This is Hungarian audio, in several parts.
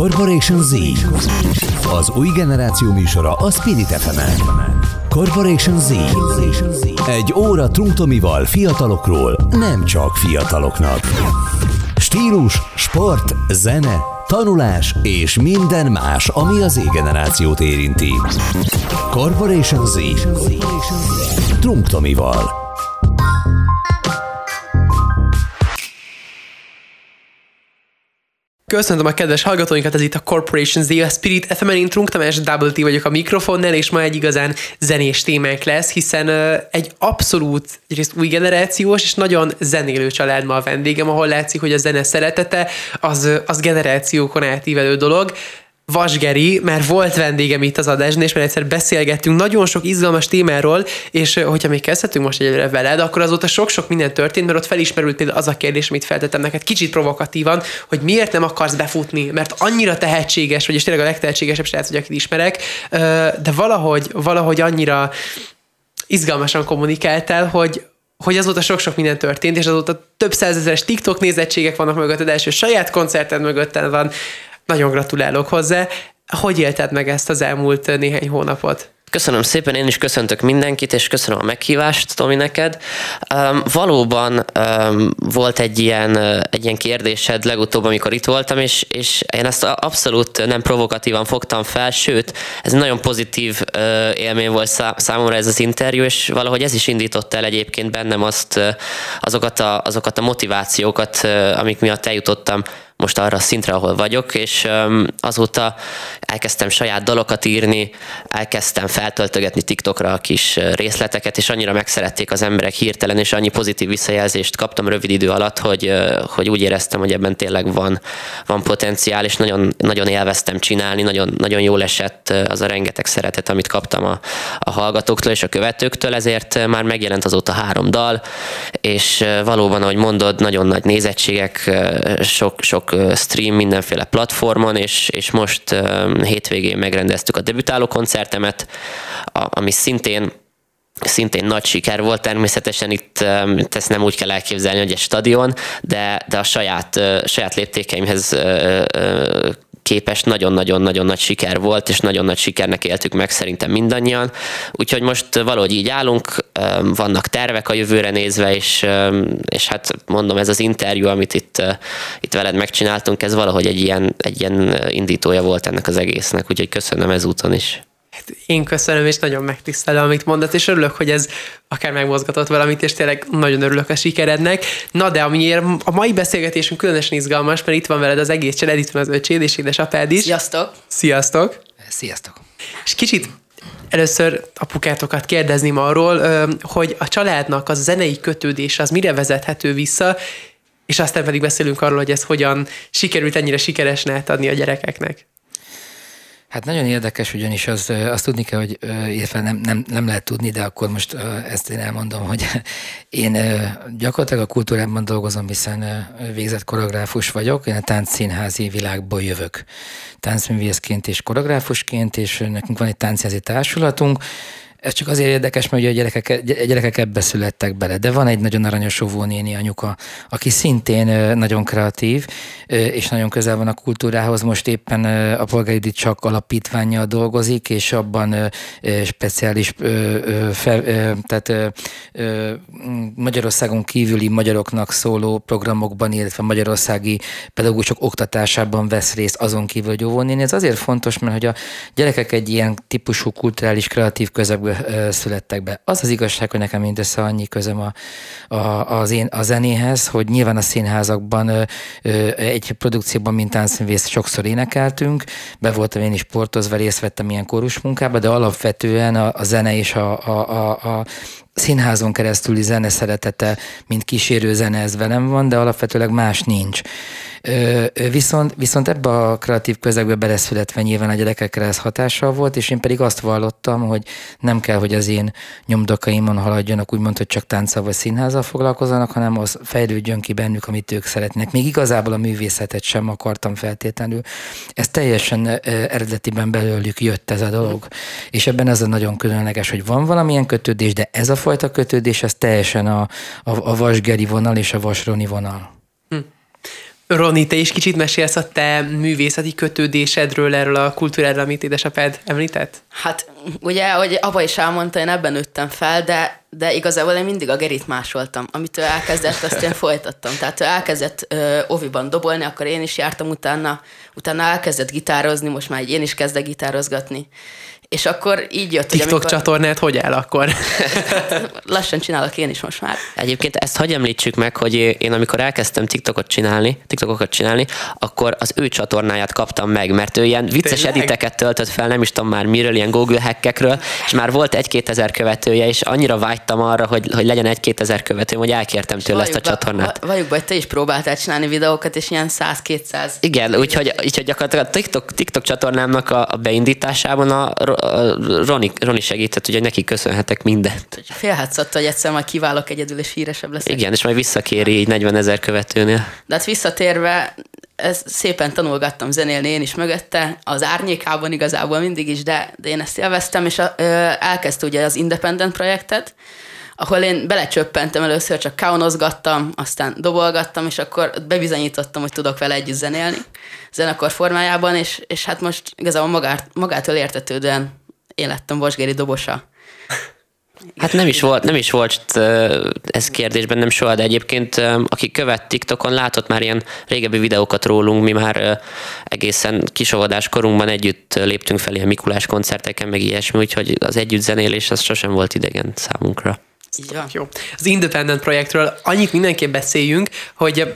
Corporation Z. Az új generáció műsora a Spirit fm Corporation Z. Egy óra Trunktomival fiatalokról, nem csak fiataloknak. Stílus, sport, zene, tanulás és minden más, ami az Z-generációt érinti. Corporation Z. Trunktomival. Köszöntöm a kedves hallgatóinkat, ez itt a Corporation Z, a Spirit FM, én Trunk Tamás, Double T vagyok a mikrofonnál, és ma egy igazán zenés témánk lesz, hiszen egy abszolút, egyrészt új generációs és nagyon zenélő család ma a vendégem, ahol látszik, hogy a zene szeretete az, az generációkon átívelő dolog. Vasgeri, mert volt vendégem itt az adásban, és mert egyszer beszélgettünk nagyon sok izgalmas témáról, és hogyha még kezdhetünk most egyre veled, akkor azóta sok-sok minden történt, mert ott felismerült például az a kérdés, amit feltettem neked kicsit provokatívan, hogy miért nem akarsz befutni, mert annyira tehetséges, vagy és tényleg a legtehetségesebb srác, hogy akit ismerek, de valahogy, valahogy annyira izgalmasan kommunikáltál, hogy, hogy azóta sok-sok minden történt, és azóta több százezeres TikTok nézettségek vannak mögötted, első saját koncerted mögötted van, nagyon gratulálok hozzá. Hogy élted meg ezt az elmúlt néhány hónapot? Köszönöm szépen, én is köszöntök mindenkit, és köszönöm a meghívást, Tomi, neked. Um, valóban um, volt egy ilyen, egy ilyen kérdésed legutóbb, amikor itt voltam, és, és én ezt abszolút nem provokatívan fogtam fel, sőt, ez nagyon pozitív uh, élmény volt számomra ez az interjú, és valahogy ez is indított el egyébként bennem azt, azokat, a, azokat a motivációkat, amik miatt eljutottam most arra a szintre, ahol vagyok, és azóta elkezdtem saját dalokat írni, elkezdtem feltöltögetni TikTokra a kis részleteket, és annyira megszerették az emberek hirtelen, és annyi pozitív visszajelzést kaptam rövid idő alatt, hogy, hogy úgy éreztem, hogy ebben tényleg van, van potenciál, és nagyon, nagyon élveztem csinálni, nagyon, nagyon jól esett az a rengeteg szeretet, amit kaptam a, a hallgatóktól és a követőktől, ezért már megjelent azóta három dal, és valóban, ahogy mondod, nagyon nagy nézettségek, sok, sok stream mindenféle platformon, és, és most hétvégén megrendeztük a debütáló koncertemet, ami szintén szintén nagy siker volt, természetesen itt, ezt nem úgy kell elképzelni, hogy egy stadion, de, de a saját, saját léptékeimhez képest nagyon-nagyon-nagyon nagy siker volt, és nagyon nagy sikernek éltük meg szerintem mindannyian. Úgyhogy most valahogy így állunk, vannak tervek a jövőre nézve, és, és hát mondom, ez az interjú, amit itt, itt veled megcsináltunk, ez valahogy egy ilyen, egy ilyen indítója volt ennek az egésznek, úgyhogy köszönöm ezúton is. Hát én köszönöm, és nagyon megtisztelem, amit mondat, és örülök, hogy ez akár megmozgatott valamit, és tényleg nagyon örülök a sikerednek. Na de amiért a mai beszélgetésünk különösen izgalmas, mert itt van veled az egész család, itt van az öcséd és édesapád is. Sziasztok! Sziasztok! Sziasztok! És kicsit először apukátokat kérdezném arról, hogy a családnak az zenei kötődés az mire vezethető vissza, és aztán pedig beszélünk arról, hogy ez hogyan sikerült ennyire sikeresnek adni a gyerekeknek. Hát nagyon érdekes, ugyanis az, azt tudni kell, hogy illetve nem, nem, nem lehet tudni, de akkor most ezt én elmondom, hogy én gyakorlatilag a kultúrában dolgozom, hiszen végzett koreográfus vagyok, én a táncszínházi világból jövök. Táncművészként és koreográfusként, és nekünk van egy táncházi társulatunk, ez csak azért érdekes, mert ugye a gyerekek, a gyerekek ebbe születtek bele, de van egy nagyon aranyos óvónéni anyuka, aki szintén nagyon kreatív, és nagyon közel van a kultúrához. Most éppen a Polgári csak alapítványjal dolgozik, és abban speciális, tehát Magyarországon kívüli magyaroknak szóló programokban, illetve magyarországi pedagógusok oktatásában vesz részt azon kívül, hogy óvónéni. Ez azért fontos, mert hogy a gyerekek egy ilyen típusú kulturális kreatív közegbe születtek be. Az az igazság, hogy nekem mindössze annyi közöm a, a, az én, a zenéhez, hogy nyilván a színházakban ö, ö, egy produkcióban, mint táncművész sokszor énekeltünk, be voltam én is sportozva, részt vettem ilyen kórus munkába, de alapvetően a, a zene és a, a, a, a színházon keresztüli zene szeretete, mint kísérő zene, ez velem van, de alapvetőleg más nincs. Viszont, viszont ebbe a kreatív közegbe beleszületve nyilván a gyerekekre ez hatással volt, és én pedig azt vallottam, hogy nem kell, hogy az én nyomdakaimon haladjanak, úgymond, hogy csak tánccal vagy színházzal foglalkozzanak, hanem az fejlődjön ki bennük, amit ők szeretnek. Még igazából a művészetet sem akartam feltétlenül. Ez teljesen eredetiben belőlük jött ez a dolog. És ebben az a nagyon különleges, hogy van valamilyen kötődés, de ez a fajta kötődés, ez teljesen a, a, a vasgeri vonal és a vasroni vonal. Hm Roni, te is kicsit mesélsz a te művészeti kötődésedről, erről a kultúráról, amit édesapád említett? Hát ugye, ahogy apa is elmondta, én ebben nőttem fel, de, de igazából én mindig a Gerit másoltam. Amit ő elkezdett, azt én folytattam. Tehát ő elkezdett ö, oviban dobolni, akkor én is jártam utána, utána elkezdett gitározni, most már én is kezdek gitározgatni. És akkor így jött, TikTok amikor... csatornát hogy áll akkor? Lassan csinálok én is most már. Egyébként ezt hagyj említsük meg, hogy én amikor elkezdtem TikTokot csinálni, TikTokokat csinálni, akkor az ő csatornáját kaptam meg, mert ő ilyen vicces Tényleg? editeket töltött fel, nem is tudom már miről, ilyen Google hackekről, és már volt egy-két ezer követője, és annyira vágytam arra, hogy, hogy legyen egy-két ezer követő, hogy elkértem tőle ezt a csatornát. Valljuk be, hogy te is próbáltál csinálni videókat, és ilyen 100-200. Igen, úgyhogy, úgyhogy gyakorlatilag a TikTok, TikTok csatornámnak a, a beindításában a Roni, Roni segített, ugye neki köszönhetek mindent. Félhetsz attól, hogy egyszer majd kiválok egyedül, és híresebb leszek. Igen, és majd visszakéri így 40 ezer követőnél. De hát visszatérve, ezt szépen tanulgattam zenélni én is mögötte, az árnyékában igazából mindig is, de, de én ezt élveztem, és a, ö, elkezdte ugye az Independent projektet, ahol én belecsöppentem először, csak kaunozgattam, aztán dobolgattam, és akkor bebizonyítottam, hogy tudok vele együtt zenélni zenekar formájában, és, és hát most igazából magát, magától értetődően én lettem Vasgéri dobosa. Hát nem is volt, nem is volt ez kérdésben nem soha, de egyébként aki követ TikTokon, látott már ilyen régebbi videókat rólunk, mi már egészen kisavadás korunkban együtt léptünk fel ilyen Mikulás koncerteken, meg ilyesmi, úgyhogy az együtt zenélés az sosem volt idegen számunkra. Ja. Jó. Az Independent projektről annyit mindenképp beszéljünk, hogy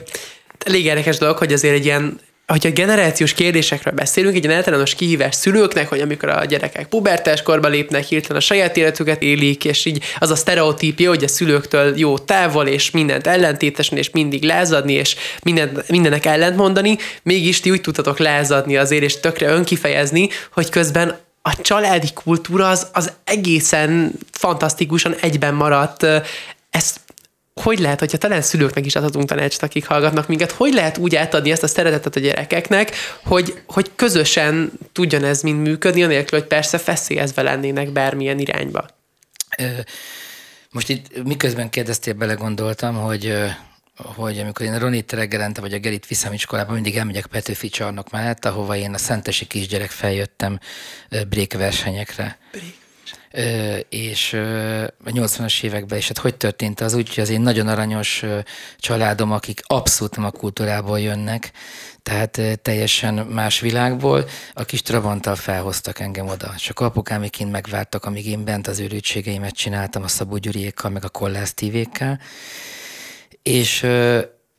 elég érdekes dolog, hogy azért egy ilyen hogyha generációs kérdésekről beszélünk, egy ilyen általános kihívás szülőknek, hogy amikor a gyerekek pubertás korba lépnek, hirtelen a saját életüket élik, és így az a sztereotípia, hogy a szülőktől jó távol, és mindent ellentétesen, és mindig lázadni, és minden, mindennek ellentmondani, mégis ti úgy tudtatok lázadni azért, és tökre önkifejezni, hogy közben a családi kultúra az, az egészen fantasztikusan egyben maradt. Ezt hogy lehet, hogyha talán szülőknek is adhatunk tanácsot, akik hallgatnak minket, hogy lehet úgy átadni ezt a szeretetet a gyerekeknek, hogy, hogy közösen tudjon ez mind működni, anélkül, hogy persze feszélyezve lennének bármilyen irányba. Most itt miközben kérdeztél, belegondoltam, hogy hogy amikor én Ronit reggelente vagy a Gerit viszem iskolába, mindig elmegyek Petőfi csarnok mellett, ahova én a szentesi kisgyerek feljöttem brékversenyekre. Brék és a 80-as években is, hát hogy történt az úgy, hogy az én nagyon aranyos családom, akik abszolút nem a kultúrából jönnek, tehát teljesen más világból, a kis Trabanttal felhoztak engem oda. Csak apukám kint megvártak, amíg én bent az őrültségeimet csináltam a Szabó Gyuriékkal, meg a Kollász Tívékkel, és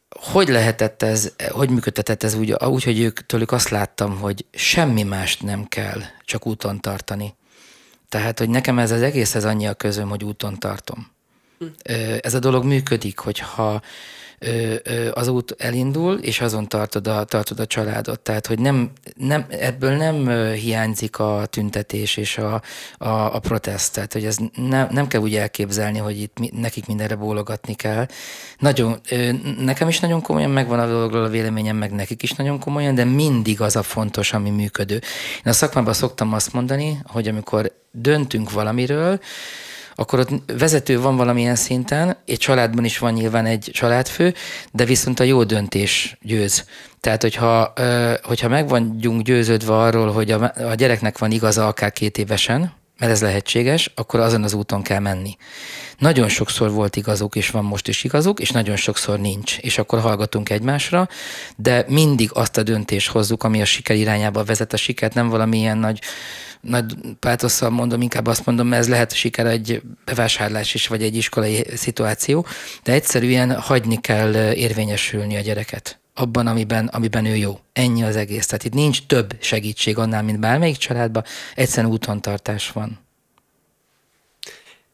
hogy lehetett ez, hogy működtetett ez úgy, úgy, hogy ők tőlük azt láttam, hogy semmi mást nem kell, csak úton tartani. Tehát, hogy nekem ez az egész, ez annyi a közöm, hogy úton tartom. Hm. Ez a dolog működik, hogyha az út elindul, és azon tartod a, tartod a családot. Tehát, hogy nem, nem, ebből nem hiányzik a tüntetés és a, a, a protest. Tehát, hogy ez ne, nem kell úgy elképzelni, hogy itt nekik mindenre bólogatni kell. Nagyon, nekem is nagyon komolyan megvan a dologról a véleményem, meg nekik is nagyon komolyan, de mindig az a fontos, ami működő. Én a szakmában szoktam azt mondani, hogy amikor döntünk valamiről, akkor ott vezető van valamilyen szinten, egy családban is van nyilván egy családfő, de viszont a jó döntés győz. Tehát, hogyha, hogyha meg vagyunk győződve arról, hogy a, a gyereknek van igaza akár két évesen, mert ez lehetséges, akkor azon az úton kell menni. Nagyon sokszor volt igazuk, és van most is igazuk, és nagyon sokszor nincs, és akkor hallgatunk egymásra, de mindig azt a döntést hozzuk, ami a siker irányába vezet. A sikert nem valamilyen nagy nagy pátosszal mondom, inkább azt mondom, mert ez lehet siker egy bevásárlás is, vagy egy iskolai szituáció, de egyszerűen hagyni kell érvényesülni a gyereket abban, amiben, amiben ő jó. Ennyi az egész. Tehát itt nincs több segítség annál, mint bármelyik családban, egyszerűen útontartás van.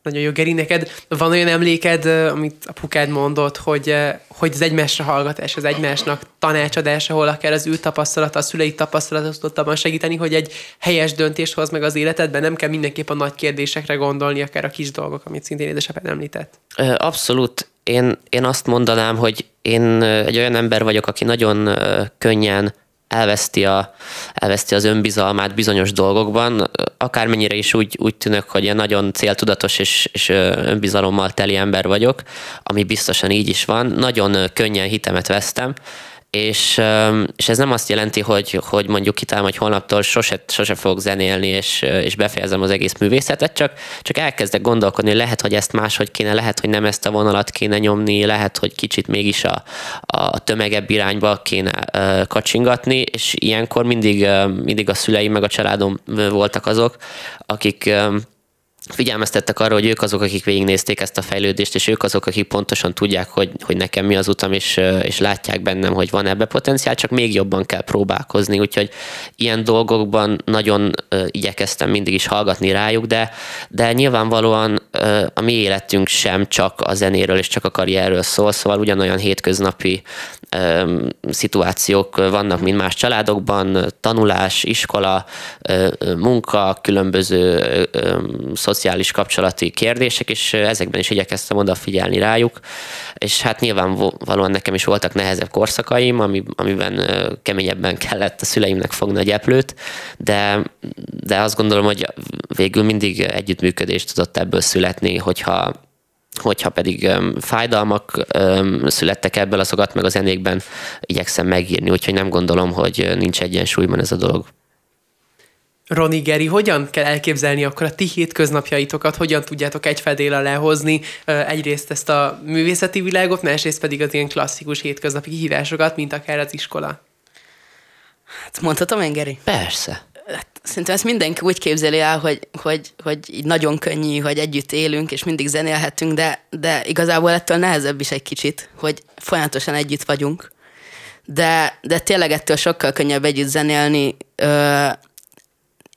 Nagyon jó, Geri, neked van olyan emléked, amit apukád mondott, hogy, hogy az egymásra hallgatás, az egymásnak tanácsadás, ahol akár az ő tapasztalata, a szülei tapasztalata tudott abban segíteni, hogy egy helyes döntést hoz meg az életedben, nem kell mindenképp a nagy kérdésekre gondolni, akár a kis dolgok, amit szintén édesapád említett. Abszolút. Én, én azt mondanám, hogy én egy olyan ember vagyok, aki nagyon könnyen elveszti, a, elveszti az önbizalmát bizonyos dolgokban, akármennyire is úgy, úgy tűnök, hogy én nagyon céltudatos és, és önbizalommal teli ember vagyok, ami biztosan így is van, nagyon könnyen hitemet vesztem, és, és ez nem azt jelenti, hogy, hogy mondjuk kitálom, hogy holnaptól sose, sose fogok zenélni, és, és befejezem az egész művészetet, csak, csak elkezdek gondolkodni, hogy lehet, hogy ezt máshogy kéne, lehet, hogy nem ezt a vonalat kéne nyomni, lehet, hogy kicsit mégis a, a tömegebb irányba kéne kacsingatni, és ilyenkor mindig, mindig a szüleim meg a családom voltak azok, akik figyelmeztettek arra, hogy ők azok, akik végignézték ezt a fejlődést, és ők azok, akik pontosan tudják, hogy, hogy nekem mi az utam, és, és látják bennem, hogy van ebbe potenciál, csak még jobban kell próbálkozni. Úgyhogy ilyen dolgokban nagyon igyekeztem mindig is hallgatni rájuk, de, de nyilvánvalóan a mi életünk sem csak a zenéről és csak a karrierről szól, szóval ugyanolyan hétköznapi szituációk vannak, mint más családokban, tanulás, iskola, munka, különböző um, szociális kapcsolati kérdések, és ezekben is igyekeztem odafigyelni rájuk, és hát nyilvánvalóan nekem is voltak nehezebb korszakaim, ami, amiben keményebben kellett a szüleimnek fogni a gyeplőt, de, de azt gondolom, hogy végül mindig együttműködést tudott ebből születni, hogyha hogyha pedig fájdalmak születtek ebből, azokat meg a zenékben igyekszem megírni, úgyhogy nem gondolom, hogy nincs egyensúlyban ez a dolog. Roni Geri, hogyan kell elképzelni akkor a ti hétköznapjaitokat, hogyan tudjátok egy fedél lehozni egyrészt ezt a művészeti világot, másrészt pedig az ilyen klasszikus hétköznapi kihívásokat, mint akár az iskola? Hát mondhatom én, Geri? Persze. Hát, szerintem ezt mindenki úgy képzeli el, hogy, hogy, hogy így nagyon könnyű, hogy együtt élünk, és mindig zenélhetünk, de, de igazából ettől nehezebb is egy kicsit, hogy folyamatosan együtt vagyunk. De, de tényleg ettől sokkal könnyebb együtt zenélni,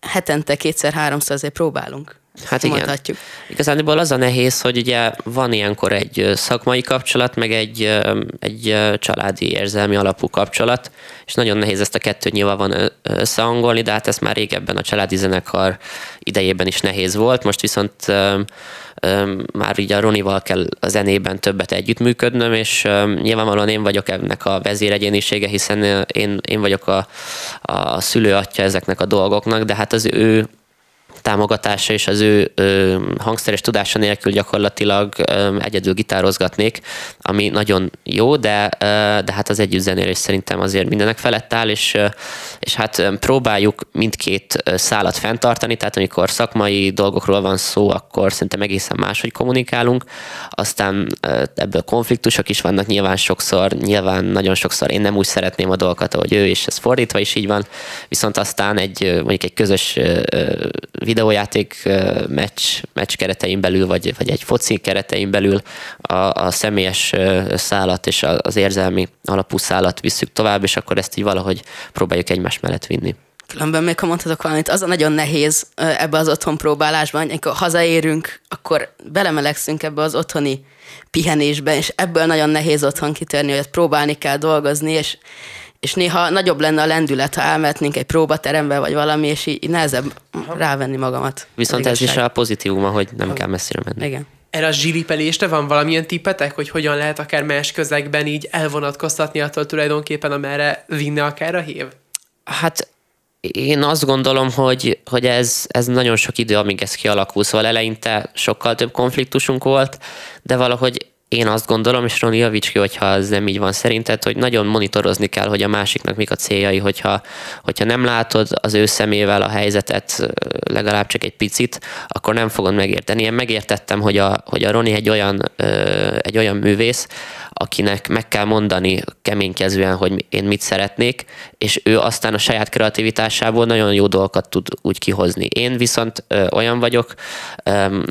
hetente kétszer-háromszor azért próbálunk. Hát igen. Mondhatjuk. Igazából az a nehéz, hogy ugye van ilyenkor egy szakmai kapcsolat, meg egy, egy családi érzelmi alapú kapcsolat, és nagyon nehéz ezt a kettőt nyilván van összehangolni, de hát ez már régebben a családi zenekar idejében is nehéz volt, most viszont már így a Ronival kell a zenében többet együttműködnöm, és nyilvánvalóan én vagyok ennek a vezéregyénisége, hiszen én, én vagyok a, a szülőatja ezeknek a dolgoknak, de hát az ő támogatása és az ő ö, hangszeres tudása nélkül gyakorlatilag ö, egyedül gitározgatnék, ami nagyon jó, de, ö, de hát az együttzenélés szerintem azért mindenek felett áll, és, ö, és hát próbáljuk mindkét szálat fenntartani, tehát amikor szakmai dolgokról van szó, akkor szerintem egészen máshogy kommunikálunk, aztán ö, ebből konfliktusok is vannak nyilván sokszor, nyilván nagyon sokszor én nem úgy szeretném a dolgokat, ahogy ő, és ez fordítva is így van, viszont aztán egy mondjuk egy közös videójáték meccs, meccs keretein belül, vagy, vagy egy foci keretein belül a, a személyes szállat és az érzelmi alapú szállat visszük tovább, és akkor ezt így valahogy próbáljuk egymás mellett vinni. Különben még ha mondhatok valamit, az a nagyon nehéz ebbe az otthon próbálásban, amikor hazaérünk, akkor belemelegszünk ebbe az otthoni pihenésbe, és ebből nagyon nehéz otthon kitörni, hogy próbálni kell dolgozni, és és néha nagyobb lenne a lendület, ha elmehetnénk egy próbaterembe, vagy valami, és így nehezebb Aha. rávenni magamat. Viszont ez is a pozitívuma, hogy nem Aha. kell messzire menni. Igen. Erre a zsilipelésre van valamilyen tippetek, hogy hogyan lehet akár más közegben így elvonatkoztatni attól tulajdonképpen, amerre vinne akár a hív? Hát én azt gondolom, hogy, hogy ez, ez nagyon sok idő, amíg ez kialakul, szóval eleinte sokkal több konfliktusunk volt, de valahogy én azt gondolom, és Roni javíts ki, hogyha ez nem így van szerinted, hogy nagyon monitorozni kell, hogy a másiknak mik a céljai, hogyha, hogyha nem látod az ő szemével a helyzetet legalább csak egy picit, akkor nem fogod megérteni. Én megértettem, hogy a, hogy a Roni egy olyan, egy olyan művész, akinek meg kell mondani keménykezően, hogy én mit szeretnék, és ő aztán a saját kreativitásából nagyon jó dolgokat tud úgy kihozni. Én viszont olyan vagyok,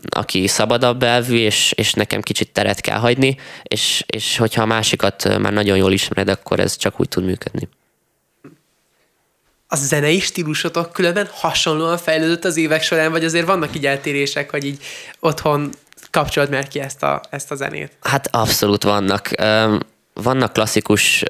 aki szabadabb elvű, és, és nekem kicsit teret kell hagyni, és, és hogyha a másikat már nagyon jól ismered, akkor ez csak úgy tud működni. A zenei stílusotok különben hasonlóan fejlődött az évek során, vagy azért vannak így eltérések, hogy így otthon kapcsolt már ki ezt a, ezt a zenét? Hát abszolút vannak. Vannak klasszikus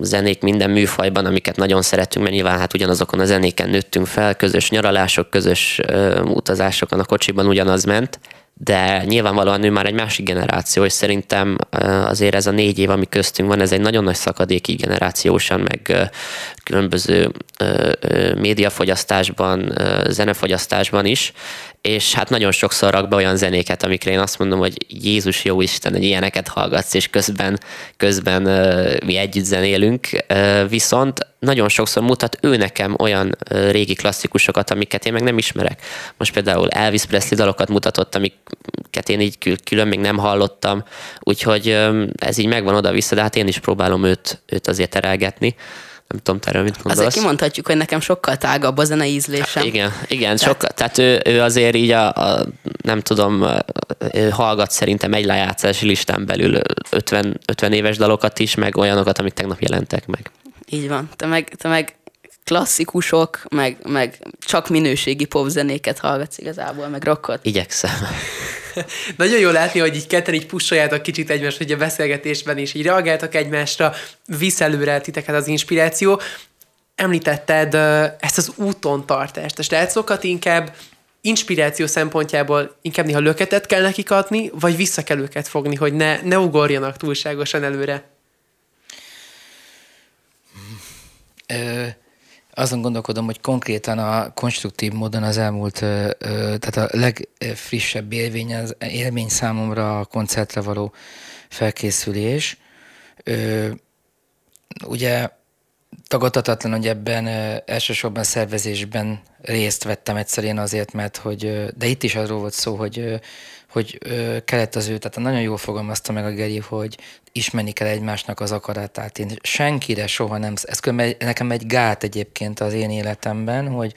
zenék minden műfajban, amiket nagyon szeretünk, mert nyilván hát ugyanazokon a zenéken nőttünk fel, közös nyaralások, közös utazásokon a kocsiban ugyanaz ment, de nyilvánvalóan ő már egy másik generáció, és szerintem azért ez a négy év, ami köztünk van, ez egy nagyon nagy szakadék így generációsan, meg különböző médiafogyasztásban, zenefogyasztásban is, és hát nagyon sokszor rak be olyan zenéket, amikre én azt mondom, hogy Jézus jó Isten, hogy ilyeneket hallgatsz, és közben, közben mi együtt zenélünk, viszont nagyon sokszor mutat ő nekem olyan régi klasszikusokat, amiket én meg nem ismerek. Most például Elvis Presley dalokat mutatott, amiket én így külön még nem hallottam, úgyhogy ez így megvan oda-vissza, de hát én is próbálom őt, őt azért terelgetni. Nem tudom, te erről mit gondolsz. Azért kimondhatjuk, hogy nekem sokkal tágabb a zenei ízlésem. Igen, igen, tehát, sokkal, tehát ő, ő azért így a, a, nem tudom, ő hallgat szerintem egy lejátszási listán belül 50, 50 éves dalokat is, meg olyanokat, amik tegnap jelentek meg. Így van. Te meg, te meg klasszikusok, meg, meg csak minőségi popzenéket hallgatsz igazából, meg rockot. Igyekszem. Nagyon jó látni, hogy így ketten így pusoljátok kicsit egymást, hogy a beszélgetésben is így reagáltak egymásra, visz előre titeket az inspiráció. Említetted ezt az úton tartást. A srácokat inkább inspiráció szempontjából inkább néha löketet kell nekik adni, vagy vissza kell őket fogni, hogy ne, ne ugorjanak túlságosan előre? Ö- azon gondolkodom, hogy konkrétan a konstruktív módon az elmúlt, tehát a legfrissebb élmény, az élmény számomra a koncertre való felkészülés. Ugye tagadhatatlan, hogy ebben elsősorban szervezésben részt vettem egyszerűen azért, mert hogy, de itt is arról volt szó, hogy hogy kellett az ő, tehát nagyon jól fogalmazta meg a Geri, hogy ismerni kell egymásnak az akaratát. Én senkire soha nem, ez nekem egy gát egyébként az én életemben, hogy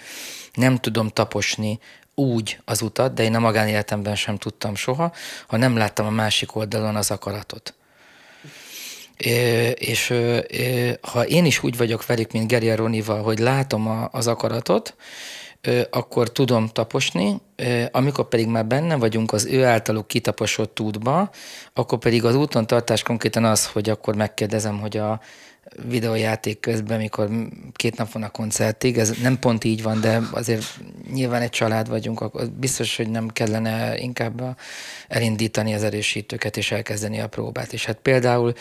nem tudom taposni úgy az utat, de én a magánéletemben sem tudtam soha, ha nem láttam a másik oldalon az akaratot. És ha én is úgy vagyok velük, mint Geri Ronival, hogy látom az akaratot, akkor tudom taposni, amikor pedig már benne vagyunk az ő általuk kitaposott útba, akkor pedig az úton tartás konkrétan az, hogy akkor megkérdezem, hogy a videójáték közben, mikor két nap van a koncertig, ez nem pont így van, de azért nyilván egy család vagyunk, akkor biztos, hogy nem kellene inkább elindítani az erősítőket és elkezdeni a próbát. És hát például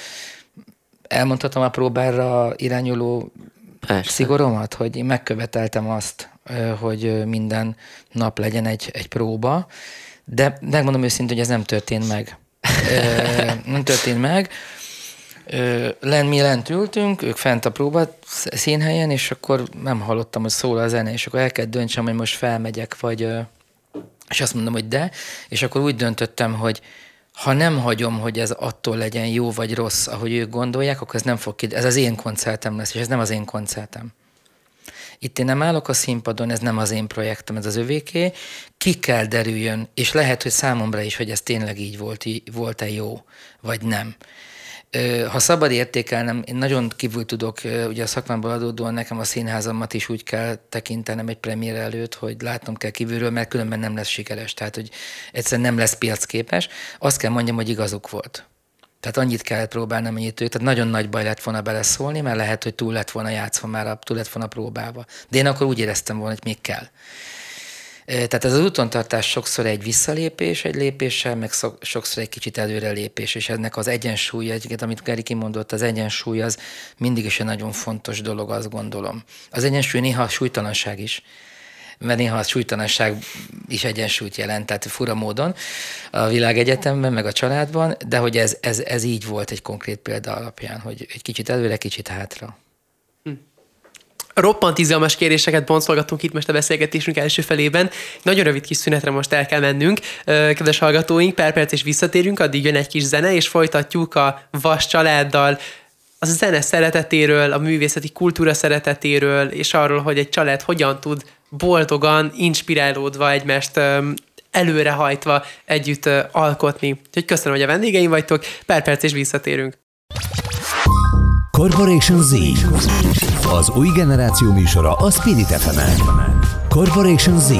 elmondhatom a próbára irányuló Persze. szigoromat, hogy én megköveteltem azt, hogy minden nap legyen egy, egy próba, de megmondom őszintén, hogy ez nem történt meg. nem történt meg. Len, mi lent ültünk, ők fent a próba színhelyen, és akkor nem hallottam, hogy szól a zene, és akkor el kell döntsem, hogy most felmegyek, vagy és azt mondom, hogy de, és akkor úgy döntöttem, hogy ha nem hagyom, hogy ez attól legyen jó vagy rossz, ahogy ők gondolják, akkor ez nem fog ki, ez az én koncertem lesz, és ez nem az én koncertem. Itt én nem állok a színpadon, ez nem az én projektem, ez az övéké. Ki kell derüljön, és lehet, hogy számomra is, hogy ez tényleg így volt, volt-e jó, vagy nem. Ha szabad értékelnem, én nagyon kívül tudok, ugye a szakmámból adódóan nekem a színházamat is úgy kell tekintenem egy premier előtt, hogy látnom kell kívülről, mert különben nem lesz sikeres, tehát hogy egyszerűen nem lesz piacképes. Azt kell mondjam, hogy igazuk volt. Tehát annyit kellett próbálni, amennyit ők. Tehát nagyon nagy baj lett volna beleszólni, mert lehet, hogy túl lett volna játszva már, túl lett volna próbálva. De én akkor úgy éreztem volna, hogy még kell. Tehát ez az útontartás sokszor egy visszalépés egy lépéssel, meg sokszor egy kicsit előrelépés, és ennek az egyensúly, egyiket, amit Geri kimondott, az egyensúly az mindig is egy nagyon fontos dolog, azt gondolom. Az egyensúly néha a súlytalanság is mert néha a súlytalanság is egyensúlyt jelent, tehát fura módon a világegyetemben, meg a családban, de hogy ez, ez, ez így volt egy konkrét példa alapján, hogy egy kicsit előre, kicsit hátra. Roppant izgalmas kérdéseket boncolgatunk itt most a beszélgetésünk első felében. Nagyon rövid kis szünetre most el kell mennünk. Kedves hallgatóink, per perc és visszatérünk, addig jön egy kis zene, és folytatjuk a Vas családdal a zene szeretetéről, a művészeti kultúra szeretetéről, és arról, hogy egy család hogyan tud boldogan, inspirálódva egymást előrehajtva együtt alkotni. Úgyhogy köszönöm, hogy a vendégeim vagytok, per perc és visszatérünk. Corporation Z. Az új generáció műsora a Spirit fm Corporation Z.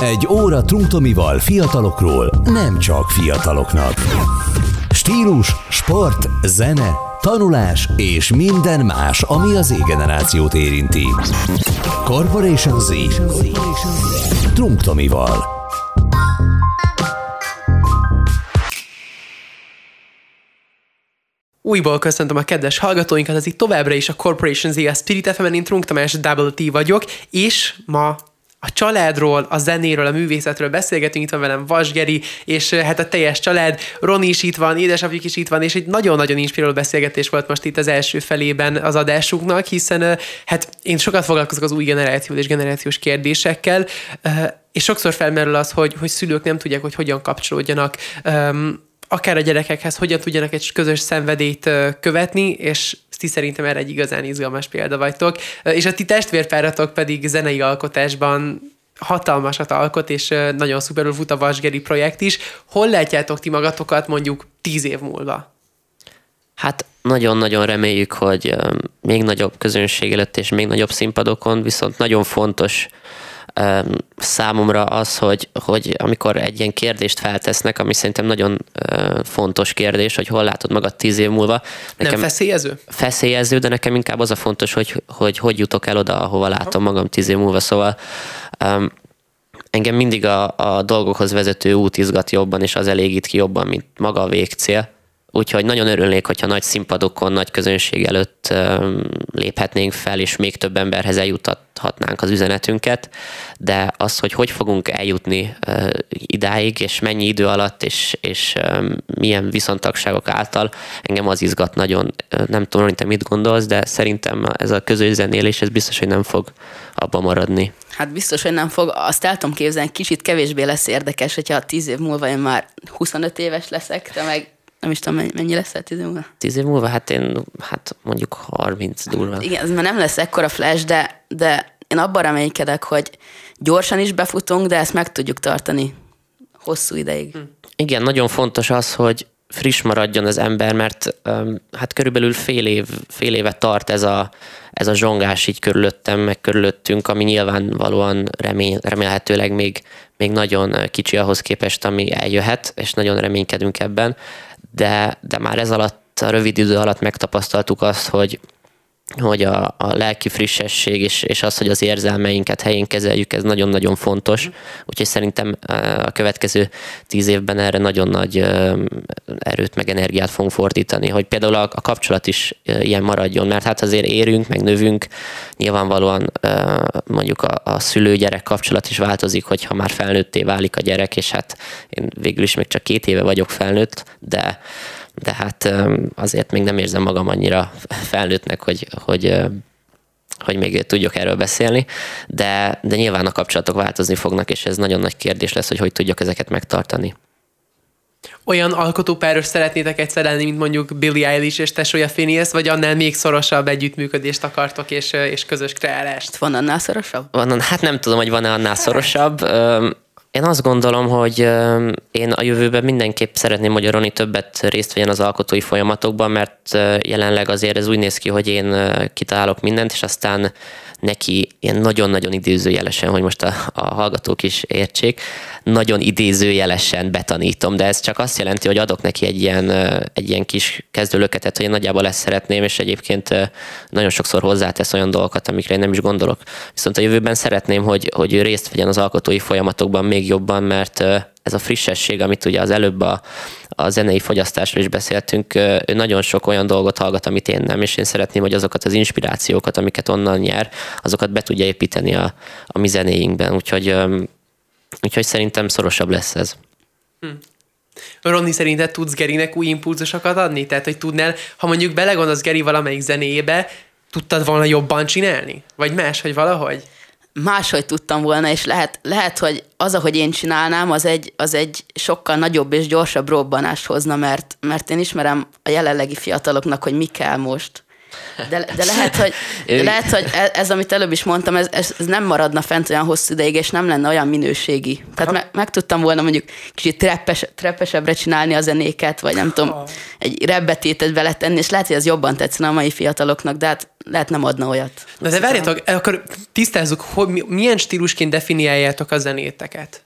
Egy óra Trunktomival fiatalokról, nem csak fiataloknak. Stílus, sport, zene, tanulás és minden más, ami az Z-generációt érinti. Corporation Z. Trunk Újból köszöntöm a kedves hallgatóinkat, ez itt továbbra is a Corporation Z, a Spirit FM-en, én Trunk Tamás Double T vagyok, és ma a családról, a zenéről, a művészetről beszélgetünk, itt van velem Vasgeri, és hát a teljes család, Roni is itt van, édesapjuk is itt van, és egy nagyon-nagyon inspiráló beszélgetés volt most itt az első felében az adásunknak, hiszen hát én sokat foglalkozok az új generáció és generációs kérdésekkel, és sokszor felmerül az, hogy, hogy szülők nem tudják, hogy hogyan kapcsolódjanak akár a gyerekekhez, hogyan tudjanak egy közös szenvedélyt követni, és ti szerintem erre egy igazán izgalmas példa vagytok. És a ti testvérpáratok pedig zenei alkotásban hatalmasat alkot, és nagyon szuperül fut a Vasgeri projekt is. Hol látjátok ti magatokat mondjuk tíz év múlva? Hát nagyon-nagyon reméljük, hogy még nagyobb közönség előtt és még nagyobb színpadokon, viszont nagyon fontos számomra az, hogy, hogy amikor egy ilyen kérdést feltesznek, ami szerintem nagyon fontos kérdés, hogy hol látod magad tíz év múlva. Nekem Nem feszélyező? Feszélyező, de nekem inkább az a fontos, hogy hogy, hogy jutok el oda, ahova látom magam tíz év múlva. Szóval um, engem mindig a, a dolgokhoz vezető út izgat jobban, és az elégít ki jobban, mint maga a végcél. Úgyhogy nagyon örülnék, hogyha nagy színpadokon, nagy közönség előtt léphetnénk fel, és még több emberhez eljutathatnánk az üzenetünket, de az, hogy hogy fogunk eljutni idáig, és mennyi idő alatt, és, és milyen viszontagságok által, engem az izgat nagyon. Nem tudom, hogy te mit gondolsz, de szerintem ez a közös zenélés, ez biztos, hogy nem fog abba maradni. Hát biztos, hogy nem fog. Azt el tudom képzelni, kicsit kevésbé lesz érdekes, hogyha tíz év múlva én már 25 éves leszek, te meg nem is tudom, mennyi lesz tíz év múlva? Tíz év múlva? Hát én, hát mondjuk 30 durva. Hát igen, ez már nem lesz ekkora flash, de, de én abban reménykedek, hogy gyorsan is befutunk, de ezt meg tudjuk tartani hosszú ideig. Hm. Igen, nagyon fontos az, hogy friss maradjon az ember, mert hát körülbelül fél, év, fél éve tart ez a, ez a zsongás így körülöttem, meg körülöttünk, ami nyilvánvalóan remél, remélhetőleg még, még nagyon kicsi ahhoz képest, ami eljöhet, és nagyon reménykedünk ebben de, de már ez alatt, a rövid idő alatt megtapasztaltuk azt, hogy, hogy a, a lelki frissesség és, és az, hogy az érzelmeinket helyén kezeljük, ez nagyon-nagyon fontos. Úgyhogy szerintem a következő tíz évben erre nagyon nagy erőt meg energiát fogunk fordítani, hogy például a, a kapcsolat is ilyen maradjon, mert hát azért érünk, meg növünk, nyilvánvalóan mondjuk a, a szülő-gyerek kapcsolat is változik, hogyha már felnőtté válik a gyerek, és hát én végül is még csak két éve vagyok felnőtt, de de hát azért még nem érzem magam annyira felnőttnek, hogy, hogy hogy még tudjuk erről beszélni, de, de nyilván a kapcsolatok változni fognak, és ez nagyon nagy kérdés lesz, hogy hogy tudjuk ezeket megtartani. Olyan alkotópáros szeretnétek egyszer lenni, mint mondjuk Billie Eilish és tesója Phineas, vagy annál még szorosabb együttműködést akartok, és, és közös kreálást? Van annál szorosabb? Van, hát nem tudom, hogy van-e annál szorosabb. Én azt gondolom, hogy én a jövőben mindenképp szeretném, hogy a Roni többet részt vegyen az alkotói folyamatokban, mert jelenleg azért ez úgy néz ki, hogy én kitalálok mindent, és aztán neki ilyen nagyon-nagyon idézőjelesen, hogy most a, a hallgatók is értsék, nagyon idézőjelesen betanítom, de ez csak azt jelenti, hogy adok neki egy ilyen, egy ilyen kis kezdőlöketet, hogy én nagyjából ezt szeretném, és egyébként nagyon sokszor hozzátesz olyan dolgokat, amikre én nem is gondolok. Viszont a jövőben szeretném, hogy, hogy ő részt vegyen az alkotói folyamatokban még jobban, mert ez a frissesség, amit ugye az előbb a, a zenei fogyasztásról is beszéltünk, ő nagyon sok olyan dolgot hallgat, amit én nem, és én szeretném, hogy azokat az inspirációkat, amiket onnan nyer, azokat be tudja építeni a, a mi zenéinkben, úgyhogy, úgyhogy szerintem szorosabb lesz ez. Hm. Ronni, szerinted tudsz Gerinek új impulzusokat adni? Tehát, hogy tudnál, ha mondjuk belegondolsz Geri valamelyik zenéjébe, tudtad volna jobban csinálni? Vagy más, hogy valahogy? Máshogy tudtam volna, és lehet, lehet hogy az, ahogy én csinálnám, az egy, az egy sokkal nagyobb és gyorsabb robbanást hozna, mert, mert én ismerem a jelenlegi fiataloknak, hogy mi kell most. De, de, lehet, hogy, de lehet, hogy e, ez, amit előbb is mondtam, ez, ez, ez nem maradna fent olyan hosszú ideig, és nem lenne olyan minőségi. Tehát me, meg tudtam volna mondjuk kicsit treppes, treppesebbre csinálni a zenéket, vagy nem tudom, egy rebbetétet beletenni, és lehet, hogy ez jobban tetszene a mai fiataloknak, de hát lehet nem adna olyat. Na de várjátok, akkor tisztázzuk, hogy milyen stílusként definiáljátok a zenéteket?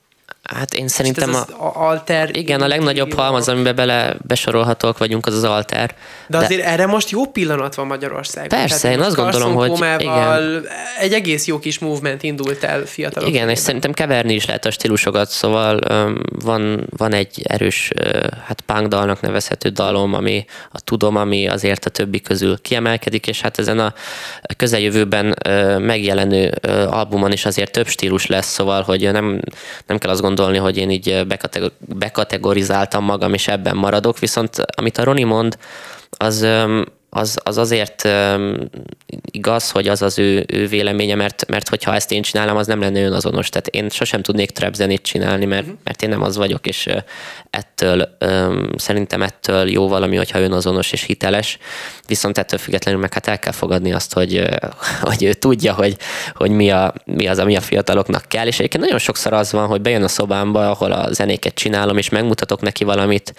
Hát én szerintem a, alter... Igen, a legnagyobb halmaz, amiben bele besorolhatók vagyunk, az az alter. De azért de... erre most jó pillanat van Magyarországon. Persze, Tehát én azt gondolom, hogy igen. egy egész jó kis movement indult el fiatalok. Igen, és szerintem keverni is lehet a stílusokat, szóval um, van, van egy erős, uh, hát punk dalnak nevezhető dalom, ami a tudom, ami azért a többi közül kiemelkedik, és hát ezen a közeljövőben uh, megjelenő uh, albumon is azért több stílus lesz, szóval, hogy nem, nem kell azt gondolni, hogy én így bekategorizáltam magam, és ebben maradok, viszont amit a Roni mond, az az, az azért um, igaz, hogy az az ő, ő véleménye, mert, mert hogyha ezt én csinálom, az nem lenne önazonos. Tehát én sosem tudnék trap zenét csinálni, mert, uh-huh. mert én nem az vagyok, és ettől um, szerintem ettől jó valami, hogyha önazonos és hiteles. Viszont ettől függetlenül meg hát el kell fogadni azt, hogy, hogy ő tudja, hogy, hogy mi, a, mi az, ami a fiataloknak kell. És egyébként nagyon sokszor az van, hogy bejön a szobámba, ahol a zenéket csinálom, és megmutatok neki valamit,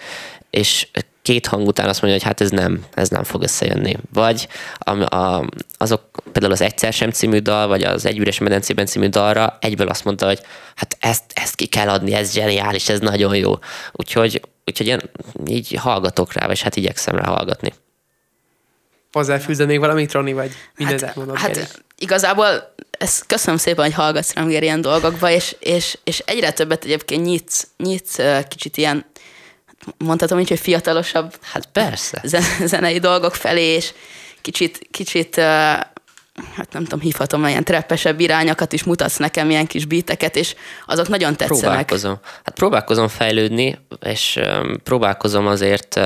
és két hang után azt mondja, hogy hát ez nem, ez nem fog összejönni. Vagy a, a, azok például az Egyszer sem című dal, vagy az Egy üres medencében című dalra egyből azt mondta, hogy hát ezt, ezt ki kell adni, ez zseniális, ez nagyon jó. Úgyhogy, úgyhogy én így hallgatok rá, vagy hát igyekszem rá hallgatni. Hozzáfűzze még valamit, Roni, vagy mindent hát, elmondod? Hát igazából ezt köszönöm szépen, hogy hallgatsz rám ilyen dolgokba, és, és, és egyre többet egyébként nyitsz, nyitsz kicsit ilyen mondhatom így, hogy fiatalosabb hát persze. zenei dolgok felé, és kicsit, kicsit hát nem tudom, hívhatom ilyen treppesebb irányokat is mutatsz nekem, ilyen kis bíteket, és azok nagyon tetszenek. Próbálkozom. Hát próbálkozom fejlődni, és próbálkozom azért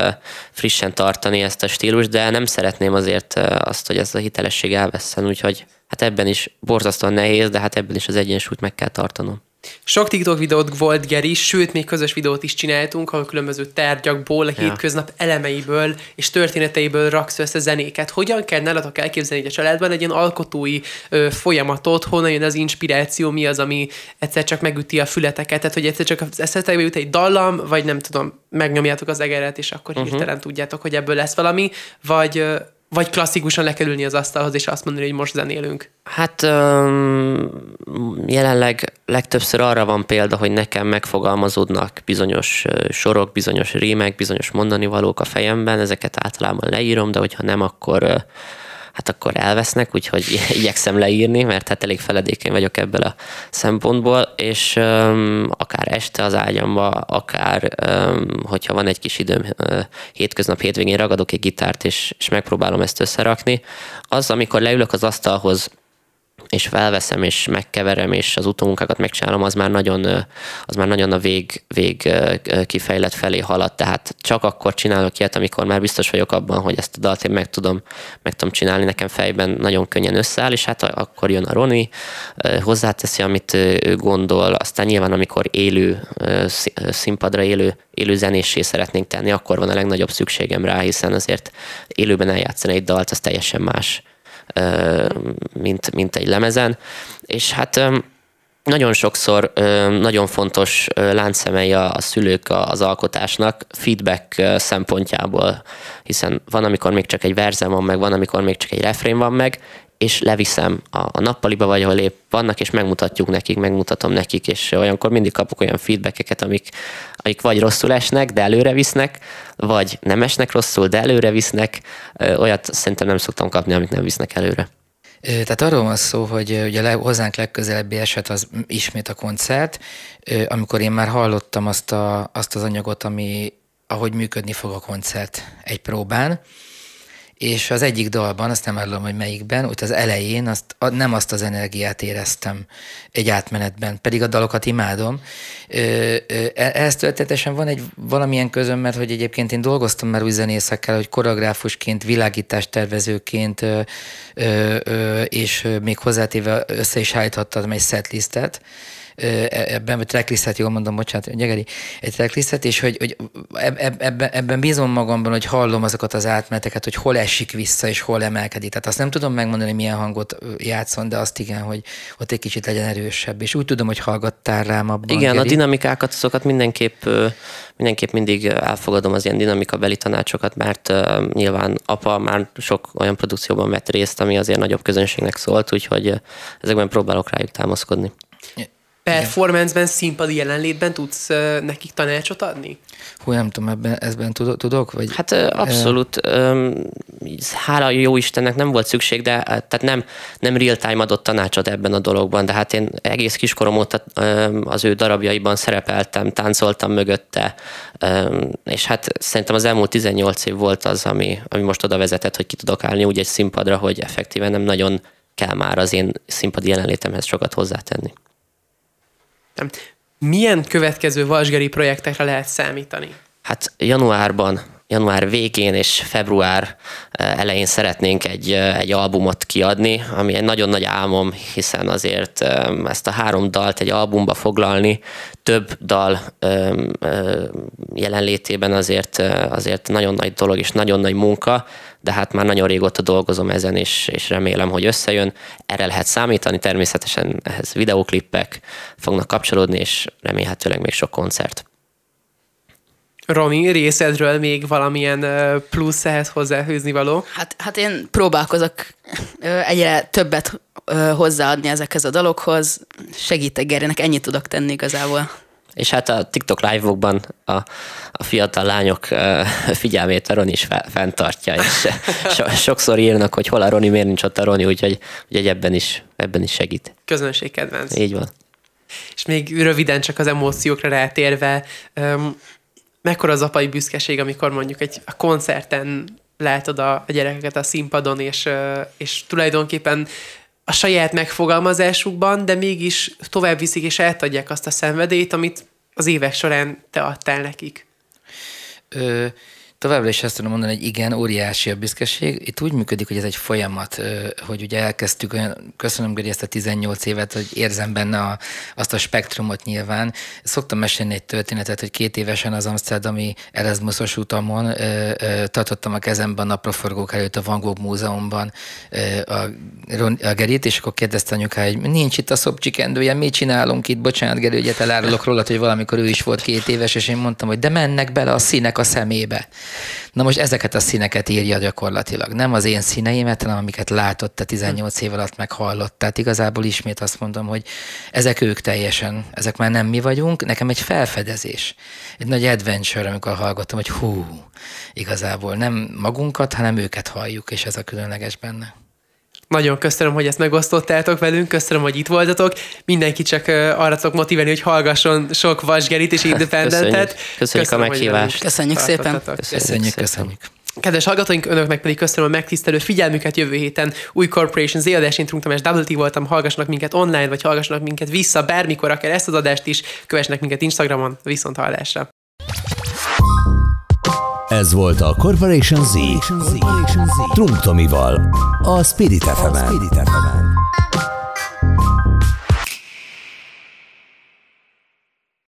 frissen tartani ezt a stílust, de nem szeretném azért azt, hogy ez a hitelesség elveszten, úgyhogy hát ebben is borzasztóan nehéz, de hát ebben is az egyensúlyt meg kell tartanom. Sok TikTok videót volt Geri, sőt, még közös videót is csináltunk, ahol különböző tárgyakból, ja. hétköznap elemeiből és történeteiből raksz össze zenéket. Hogyan kell nálatok elképzelni a családban egy ilyen alkotói ö, folyamatot, honnan jön az inspiráció, mi az, ami egyszer csak megüti a fületeket, tehát hogy egyszer csak az eszetekbe jut egy dallam, vagy nem tudom, megnyomjátok az egeret, és akkor uh-huh. hirtelen tudjátok, hogy ebből lesz valami, vagy vagy klasszikusan lekerülni az asztalhoz, és azt mondani, hogy most zenélünk? Hát um, jelenleg legtöbbször arra van példa, hogy nekem megfogalmazódnak bizonyos sorok, bizonyos rímek, bizonyos mondani valók a fejemben, ezeket általában leírom, de hogyha nem, akkor hát akkor elvesznek, úgyhogy igyekszem leírni, mert hát elég feledékeny vagyok ebből a szempontból, és um, akár este az ágyamba, akár um, hogyha van egy kis időm uh, hétköznap hétvégén ragadok egy gitárt, és, és megpróbálom ezt összerakni, az, amikor leülök az asztalhoz, és felveszem, és megkeverem, és az utómunkákat megcsinálom, az már nagyon, az már nagyon a vég, vég kifejlet felé halad. Tehát csak akkor csinálok ilyet, amikor már biztos vagyok abban, hogy ezt a dalt én meg tudom, meg tudom csinálni, nekem fejben nagyon könnyen összeáll, és hát akkor jön a Roni, hozzáteszi, amit ő gondol, aztán nyilván amikor élő, színpadra élő, élő zenésé szeretnénk tenni, akkor van a legnagyobb szükségem rá, hiszen azért élőben eljátszani egy dalt, az teljesen más mint, mint egy lemezen. És hát nagyon sokszor nagyon fontos láncszemei a szülők az alkotásnak feedback szempontjából, hiszen van, amikor még csak egy verzem van meg, van, amikor még csak egy refrén van meg, és leviszem a, a nappaliba, vagy ahol épp vannak, és megmutatjuk nekik, megmutatom nekik, és olyankor mindig kapok olyan feedbackeket, amik, amik vagy rosszul esnek, de előre visznek, vagy nem esnek rosszul, de előre visznek. Olyat szerintem nem szoktam kapni, amik nem visznek előre. Tehát arról van szó, hogy ugye hozzánk legközelebbi eset az ismét a koncert, amikor én már hallottam azt, a, azt az anyagot, ami ahogy működni fog a koncert egy próbán, és az egyik dalban, azt nem árulom, hogy melyikben, ott az elején azt, nem azt az energiát éreztem egy átmenetben, pedig a dalokat imádom. E, ehhez történetesen van egy valamilyen közöm, mert hogy egyébként én dolgoztam már új zenészekkel, hogy koreográfusként, világítástervezőként, és még hozzátéve össze is állíthattam egy setlistet, ebben a tracklistet, jól mondom, bocsánat, Gyegeri, egy tracklistet, és hogy, hogy ebben, ebben bízom magamban, hogy hallom azokat az átmeneteket, hogy hol esik vissza, és hol emelkedik. Tehát azt nem tudom megmondani, milyen hangot játszon, de azt igen, hogy ott egy kicsit legyen erősebb. És úgy tudom, hogy hallgattál rám abban. Igen, Geri. a dinamikákat, azokat mindenképp mindenképp mindig elfogadom az ilyen dinamika beli tanácsokat, mert nyilván apa már sok olyan produkcióban vett részt, ami azért nagyobb közönségnek szólt, úgyhogy ezekben próbálok rájuk támaszkodni. Performance-ben, színpadi jelenlétben tudsz nekik tanácsot adni? Hú, nem tudom, ebben, ezben tudok? Vagy, hát abszolút. Hála jó Istennek nem volt szükség, de tehát nem, nem real-time adott tanácsot ebben a dologban, de hát én egész kiskorom óta az ő darabjaiban szerepeltem, táncoltam mögötte, és hát szerintem az elmúlt 18 év volt az, ami, ami most oda vezetett, hogy ki tudok állni úgy egy színpadra, hogy effektíven nem nagyon kell már az én színpadi jelenlétemhez sokat hozzátenni. Nem. Milyen következő Vasgeri projektekre lehet számítani? Hát januárban, január végén és február eh, elején szeretnénk egy, eh, egy albumot kiadni, ami egy nagyon nagy álmom, hiszen azért eh, ezt a három dalt egy albumba foglalni, több dal jelenlétében azért, azért nagyon nagy dolog és nagyon nagy munka, de hát már nagyon régóta dolgozom ezen, és, és remélem, hogy összejön. Erre lehet számítani, természetesen ehhez videoklippek fognak kapcsolódni, és remélhetőleg még sok koncert. Romi, részedről még valamilyen plusz ehhez hozzáhőzni való? Hát, hát én próbálkozok egyre többet hozzáadni ezekhez a dalokhoz. Segítek Gerének, ennyit tudok tenni igazából. És hát a TikTok live-okban a, a fiatal lányok figyelmét a Roni is fenntartja, és so, sokszor írnak, hogy hol a Roni, miért nincs ott a Roni, úgyhogy, úgyhogy ebben, is, ebben is segít. Közönség kedvenc. Így van. És még röviden csak az emóciókra rátérve, um, mekkora az apai büszkeség, amikor mondjuk egy a koncerten látod a, a gyerekeket a színpadon, és, és tulajdonképpen a saját megfogalmazásukban, de mégis tovább viszik és eltadják azt a szenvedélyt, amit az évek során te adtál nekik. Ö, Továbbra is azt tudom mondani, hogy igen, óriási a büszkeség. Itt úgy működik, hogy ez egy folyamat, hogy ugye elkezdtük, olyan, köszönöm Göri ezt a 18 évet, hogy érzem benne a, azt a spektrumot nyilván. Szoktam mesélni egy történetet, hogy két évesen az Amsterdami Erasmusos utamon ö, ö, tartottam a kezemben a napraforgók előtt a Van Gogh Múzeumban ö, a, a Gerit, és akkor kérdezte anyuká, hogy nincs itt a szobcsikendője, mit csinálunk itt? Bocsánat, Geri, ugye elárulok róla, hogy valamikor ő is volt két éves, és én mondtam, hogy de mennek bele a színek a szemébe. Na most ezeket a színeket írja gyakorlatilag. Nem az én színeimet, hanem amiket látott a 18 év alatt meghallott. Tehát igazából ismét azt mondom, hogy ezek ők teljesen, ezek már nem mi vagyunk. Nekem egy felfedezés, egy nagy adventure, amikor hallgatom, hogy hú, igazából nem magunkat, hanem őket halljuk, és ez a különleges benne. Nagyon köszönöm, hogy ezt megosztottátok velünk, köszönöm, hogy itt voltatok. Mindenki csak arra tudok motiválni, hogy hallgasson sok Vasgerit és Independentet. Köszönjük, köszönjük köszönöm, a meghívást. Köszönjük szépen. Köszönjük, köszönjük. köszönjük. Kedves hallgatóink, önöknek pedig köszönöm a megtisztelő figyelmüket jövő héten. Új Corporation Z adás, én Trunk Double T voltam, hallgassanak minket online, vagy hallgassanak minket vissza bármikor, akár ezt az adást is, kövessenek minket Instagramon, viszont hallásra. Ez volt a Corporation Z. Corporation Z. Trunk Tomival. A Spirit fm